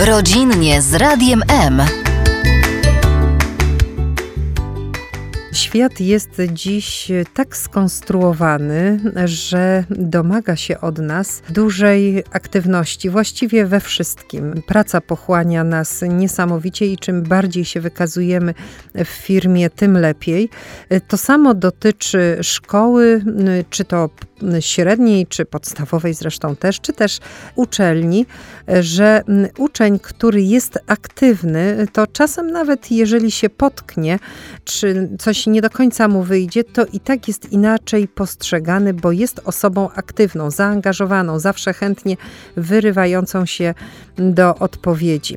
Rodzinnie z Radiem M. Świat jest dziś tak skonstruowany, że domaga się od nas dużej aktywności, właściwie we wszystkim. Praca pochłania nas niesamowicie i czym bardziej się wykazujemy w firmie, tym lepiej. To samo dotyczy szkoły, czy to średniej, czy podstawowej zresztą też, czy też uczelni, że uczeń, który jest aktywny, to czasem nawet jeżeli się potknie, czy coś nie do końca mu wyjdzie, to i tak jest inaczej postrzegany, bo jest osobą aktywną, zaangażowaną, zawsze chętnie wyrywającą się do odpowiedzi.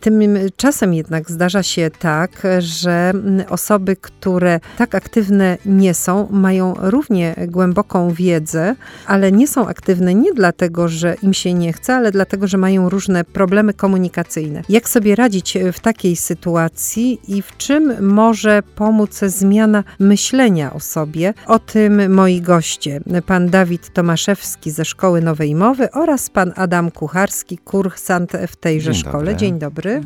Tymczasem jednak zdarza się tak, że osoby, które tak aktywne nie są, mają równie głęboką wiedzę, ale nie są aktywne nie dlatego, że im się nie chce, ale dlatego, że mają różne problemy komunikacyjne. Jak sobie radzić w takiej sytuacji i w czym może pomóc zmiana myślenia o sobie? O tym moi goście, pan Dawid Tomaszewski ze Szkoły Nowej Mowy oraz pan Adam Kucharski, kursant w tejże Dzień szkole. dobry. Dzień dobry.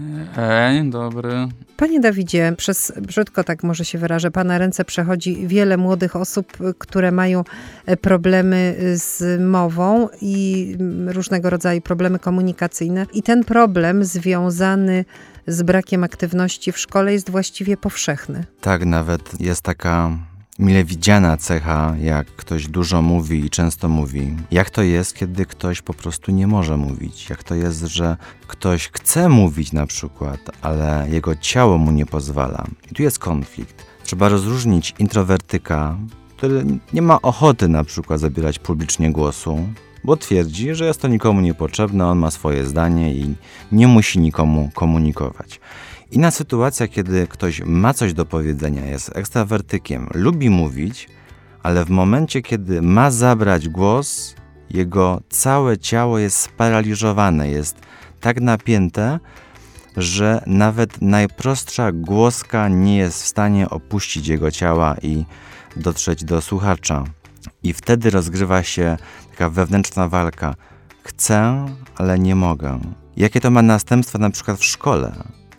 Dzień dobry. Panie Dawidzie, przez brzydko tak może się wyrażę, Pana ręce przechodzi wiele młodych osób, które mają e, problemy z mową i mm, różnego rodzaju problemy komunikacyjne. I ten problem związany z brakiem aktywności w szkole jest właściwie powszechny. Tak, nawet jest taka mile widziana cecha, jak ktoś dużo mówi i często mówi. Jak to jest, kiedy ktoś po prostu nie może mówić? Jak to jest, że ktoś chce mówić na przykład, ale jego ciało mu nie pozwala? I tu jest konflikt. Trzeba rozróżnić introwertyka, który nie ma ochoty na przykład zabierać publicznie głosu, bo twierdzi, że jest to nikomu niepotrzebne, on ma swoje zdanie i nie musi nikomu komunikować. Inna sytuacja, kiedy ktoś ma coś do powiedzenia, jest ekstrawertykiem, lubi mówić, ale w momencie, kiedy ma zabrać głos, jego całe ciało jest sparaliżowane, jest tak napięte, że nawet najprostsza głoska nie jest w stanie opuścić jego ciała i dotrzeć do słuchacza. I wtedy rozgrywa się taka wewnętrzna walka. Chcę, ale nie mogę. Jakie to ma następstwa na przykład w szkole?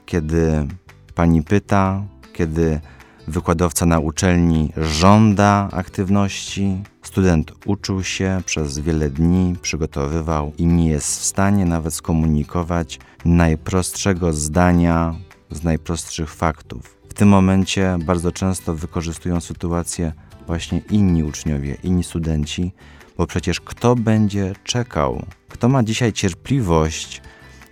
kiedy pani pyta, kiedy wykładowca na uczelni żąda aktywności, student uczył się przez wiele dni, przygotowywał i nie jest w stanie nawet skomunikować najprostszego zdania z najprostszych faktów. W tym momencie bardzo często wykorzystują sytuację właśnie inni uczniowie, inni studenci, bo przecież kto będzie czekał? Kto ma dzisiaj cierpliwość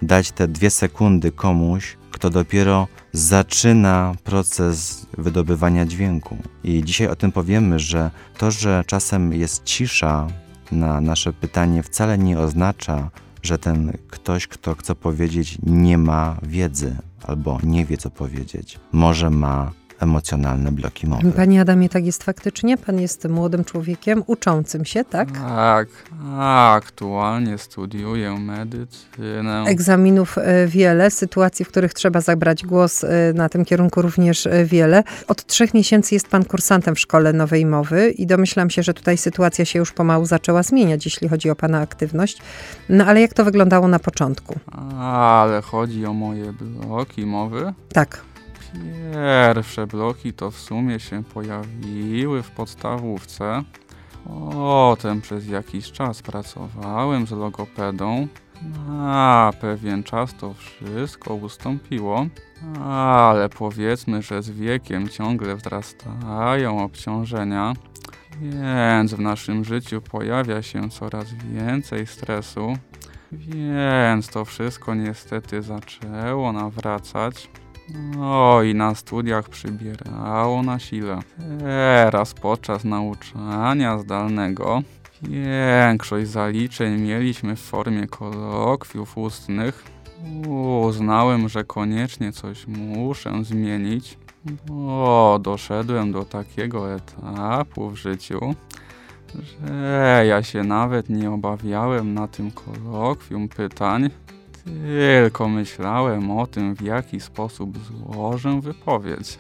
dać te dwie sekundy komuś, kto dopiero zaczyna proces wydobywania dźwięku. I dzisiaj o tym powiemy, że to, że czasem jest cisza na nasze pytanie, wcale nie oznacza, że ten ktoś, kto chce powiedzieć, nie ma wiedzy albo nie wie, co powiedzieć. Może ma emocjonalne bloki mowy. Panie Adamie, tak jest faktycznie? Pan jest młodym człowiekiem, uczącym się, tak? Tak, aktualnie studiuję medycynę. Egzaminów e, wiele, sytuacji, w których trzeba zabrać głos e, na tym kierunku również e, wiele. Od trzech miesięcy jest pan kursantem w Szkole Nowej Mowy i domyślam się, że tutaj sytuacja się już pomału zaczęła zmieniać, jeśli chodzi o pana aktywność. No ale jak to wyglądało na początku? Ale chodzi o moje bloki mowy. Tak. Pierwsze bloki to w sumie się pojawiły w podstawówce. Potem przez jakiś czas pracowałem z logopedą. Na pewien czas to wszystko ustąpiło, ale powiedzmy, że z wiekiem ciągle wzrastają obciążenia, więc w naszym życiu pojawia się coraz więcej stresu, więc to wszystko niestety zaczęło nawracać. I na studiach przybierało na sile. Teraz podczas nauczania zdalnego większość zaliczeń mieliśmy w formie kolokwiów ustnych. Uznałem, że koniecznie coś muszę zmienić, bo doszedłem do takiego etapu w życiu, że ja się nawet nie obawiałem na tym kolokwium pytań, tylko myślałem o tym, w jaki sposób złożę wypowiedź.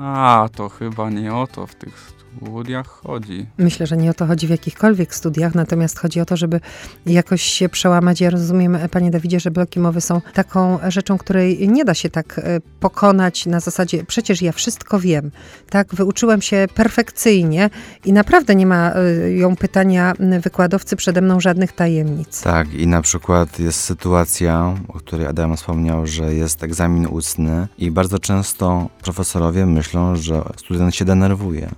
A to chyba nie o to w tych studiach chodzi. Myślę, że nie o to chodzi w jakichkolwiek studiach, natomiast chodzi o to, żeby jakoś się przełamać. Ja rozumiem, panie Dawidzie, że bloki mowy są taką rzeczą, której nie da się tak e, pokonać na zasadzie, przecież ja wszystko wiem, tak, wyuczyłem się perfekcyjnie i naprawdę nie ma e, ją pytania wykładowcy przede mną żadnych tajemnic. Tak, i na przykład jest sytuacja, o której Adam wspomniał, że jest egzamin ustny i bardzo często profesorowie myślą, że student się denerwuje.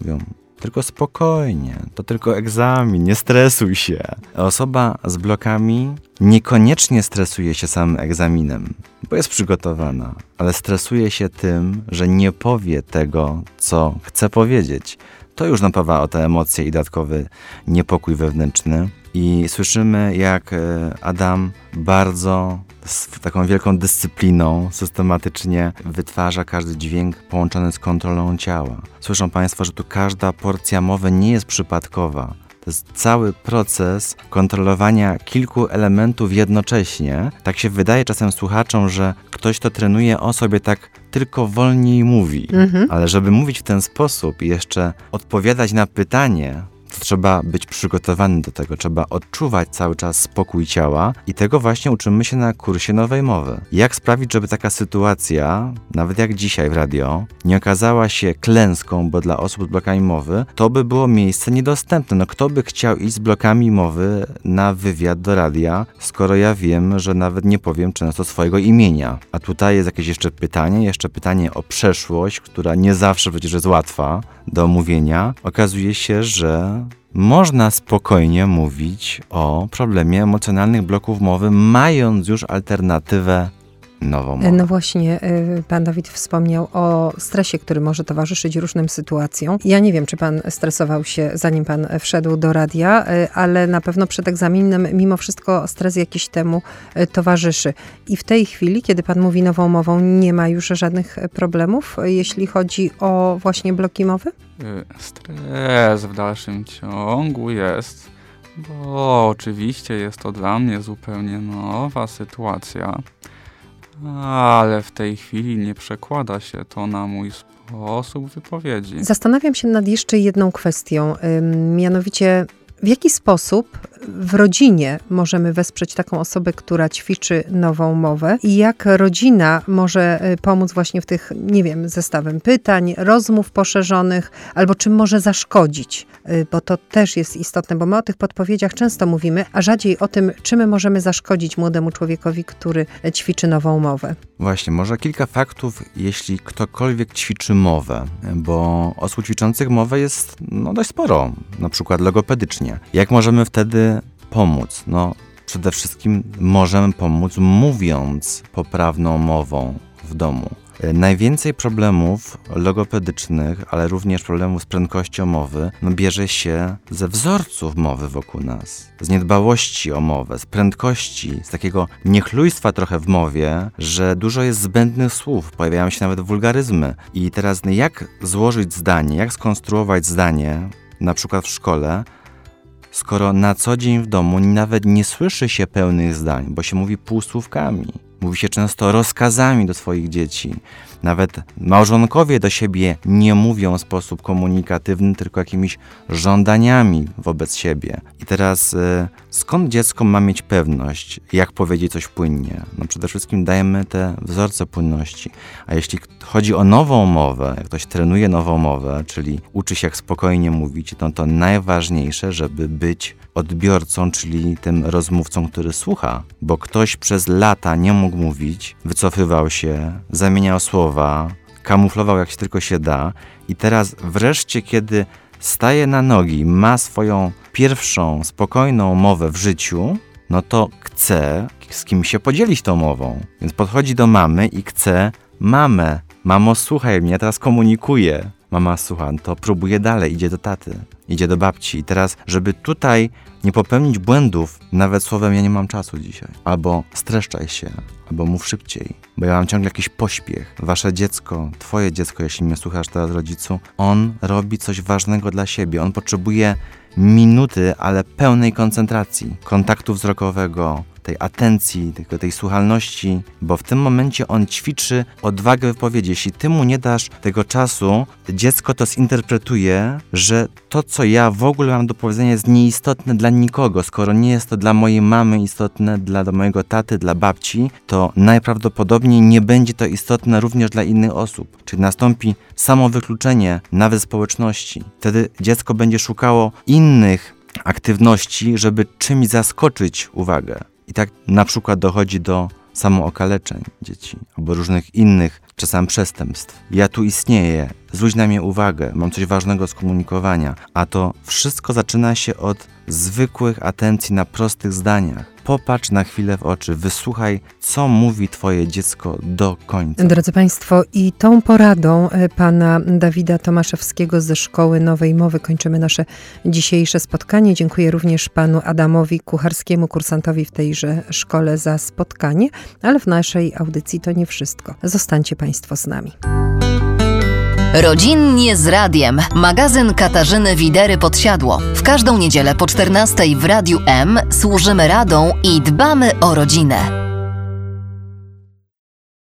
Mówią, tylko spokojnie, to tylko egzamin, nie stresuj się. Osoba z blokami niekoniecznie stresuje się samym egzaminem, bo jest przygotowana, ale stresuje się tym, że nie powie tego, co chce powiedzieć. To już napawa o te emocje i dodatkowy niepokój wewnętrzny. I słyszymy, jak e, Adam bardzo z taką wielką dyscypliną systematycznie wytwarza każdy dźwięk połączony z kontrolą ciała. Słyszą Państwo, że tu każda porcja mowy nie jest przypadkowa. To jest cały proces kontrolowania kilku elementów jednocześnie. Tak się wydaje czasem słuchaczom, że ktoś to trenuje o sobie tak tylko wolniej mówi. Mhm. Ale żeby mówić w ten sposób i jeszcze odpowiadać na pytanie, trzeba być przygotowany do tego, trzeba odczuwać cały czas spokój ciała i tego właśnie uczymy się na kursie nowej mowy. Jak sprawić, żeby taka sytuacja, nawet jak dzisiaj w radio, nie okazała się klęską, bo dla osób z blokami mowy to by było miejsce niedostępne. No kto by chciał iść z blokami mowy na wywiad do radia, skoro ja wiem, że nawet nie powiem często swojego imienia. A tutaj jest jakieś jeszcze pytanie, jeszcze pytanie o przeszłość, która nie zawsze przecież jest łatwa do omówienia. Okazuje się, że można spokojnie mówić o problemie emocjonalnych bloków mowy, mając już alternatywę nową mowę. No właśnie, y, pan Dawid wspomniał o stresie, który może towarzyszyć różnym sytuacjom. Ja nie wiem, czy pan stresował się, zanim pan wszedł do radia, y, ale na pewno przed egzaminem mimo wszystko stres jakiś temu towarzyszy. I w tej chwili, kiedy pan mówi nową mową, nie ma już żadnych problemów, jeśli chodzi o właśnie bloki mowy? Stres w dalszym ciągu jest, bo oczywiście jest to dla mnie zupełnie nowa sytuacja. Ale w tej chwili nie przekłada się to na mój sposób wypowiedzi. Zastanawiam się nad jeszcze jedną kwestią, mianowicie w jaki sposób w rodzinie możemy wesprzeć taką osobę, która ćwiczy nową mowę i jak rodzina może y, pomóc właśnie w tych, nie wiem, zestawem pytań, rozmów poszerzonych, albo czym może zaszkodzić, y, bo to też jest istotne, bo my o tych podpowiedziach często mówimy, a rzadziej o tym, czym my możemy zaszkodzić młodemu człowiekowi, który ćwiczy nową mowę. Właśnie, może kilka faktów, jeśli ktokolwiek ćwiczy mowę, bo osób ćwiczących mowę jest no, dość sporo, na przykład logopedycznie. Jak możemy wtedy pomóc? No, przede wszystkim możemy pomóc mówiąc poprawną mową w domu. Najwięcej problemów logopedycznych, ale również problemów z prędkością mowy, no bierze się ze wzorców mowy wokół nas, z niedbałości o mowę, z prędkości, z takiego niechlujstwa trochę w mowie, że dużo jest zbędnych słów, pojawiają się nawet wulgaryzmy. I teraz jak złożyć zdanie, jak skonstruować zdanie, na przykład w szkole, skoro na co dzień w domu nawet nie słyszy się pełnych zdań, bo się mówi półsłówkami. Mówi się często rozkazami do swoich dzieci. Nawet małżonkowie do siebie nie mówią w sposób komunikatywny, tylko jakimiś żądaniami wobec siebie. I teraz y, skąd dziecko ma mieć pewność, jak powiedzieć coś płynnie? No przede wszystkim dajemy te wzorce płynności. A jeśli chodzi o nową mowę, jak ktoś trenuje nową mowę, czyli uczy się jak spokojnie mówić, no to najważniejsze, żeby być odbiorcą, czyli tym rozmówcą, który słucha, bo ktoś przez lata nie mógł mówić, wycofywał się, zamieniał słowa, kamuflował jak się tylko się da i teraz wreszcie, kiedy staje na nogi, ma swoją pierwszą spokojną mowę w życiu, no to chce z kim się podzielić tą mową. Więc podchodzi do mamy i chce mamę. Mamo, słuchaj mnie, teraz komunikuję. Mama słucha, to próbuje dalej, idzie do taty, idzie do babci. I teraz, żeby tutaj nie popełnić błędów, nawet słowem ja nie mam czasu dzisiaj. Albo streszczaj się, albo mów szybciej, bo ja mam ciągle jakiś pośpiech. Wasze dziecko, twoje dziecko, jeśli mnie słuchasz teraz rodzicu, on robi coś ważnego dla siebie. On potrzebuje minuty, ale pełnej koncentracji, kontaktu wzrokowego, tej atencji, tego, tej słuchalności, bo w tym momencie on ćwiczy odwagę wypowiedzi. Jeśli ty mu nie dasz tego czasu, dziecko to zinterpretuje, że to, co ja w ogóle mam do powiedzenia, jest nieistotne dla nikogo. Skoro nie jest to dla mojej mamy istotne, dla mojego taty, dla babci, to najprawdopodobniej nie będzie to istotne również dla innych osób. Czyli nastąpi samo wykluczenie nawet społeczności. Wtedy dziecko będzie szukało innych aktywności, żeby czymś zaskoczyć uwagę. I tak na przykład dochodzi do samookaleczeń dzieci albo różnych innych, czasem przestępstw. Ja tu istnieję, zwróć na mnie uwagę, mam coś ważnego skomunikowania, a to wszystko zaczyna się od zwykłych atencji na prostych zdaniach. Popatrz na chwilę w oczy, wysłuchaj, co mówi Twoje dziecko do końca. Drodzy Państwo, i tą poradą e, pana Dawida Tomaszewskiego ze Szkoły Nowej Mowy kończymy nasze dzisiejsze spotkanie. Dziękuję również panu Adamowi Kucharskiemu, kursantowi w tejże szkole, za spotkanie, ale w naszej audycji to nie wszystko. Zostańcie Państwo z nami. Rodzinnie z radiem. Magazyn Katarzyny Widery Podsiadło. W każdą niedzielę po 14 w Radiu M służymy radą i dbamy o rodzinę.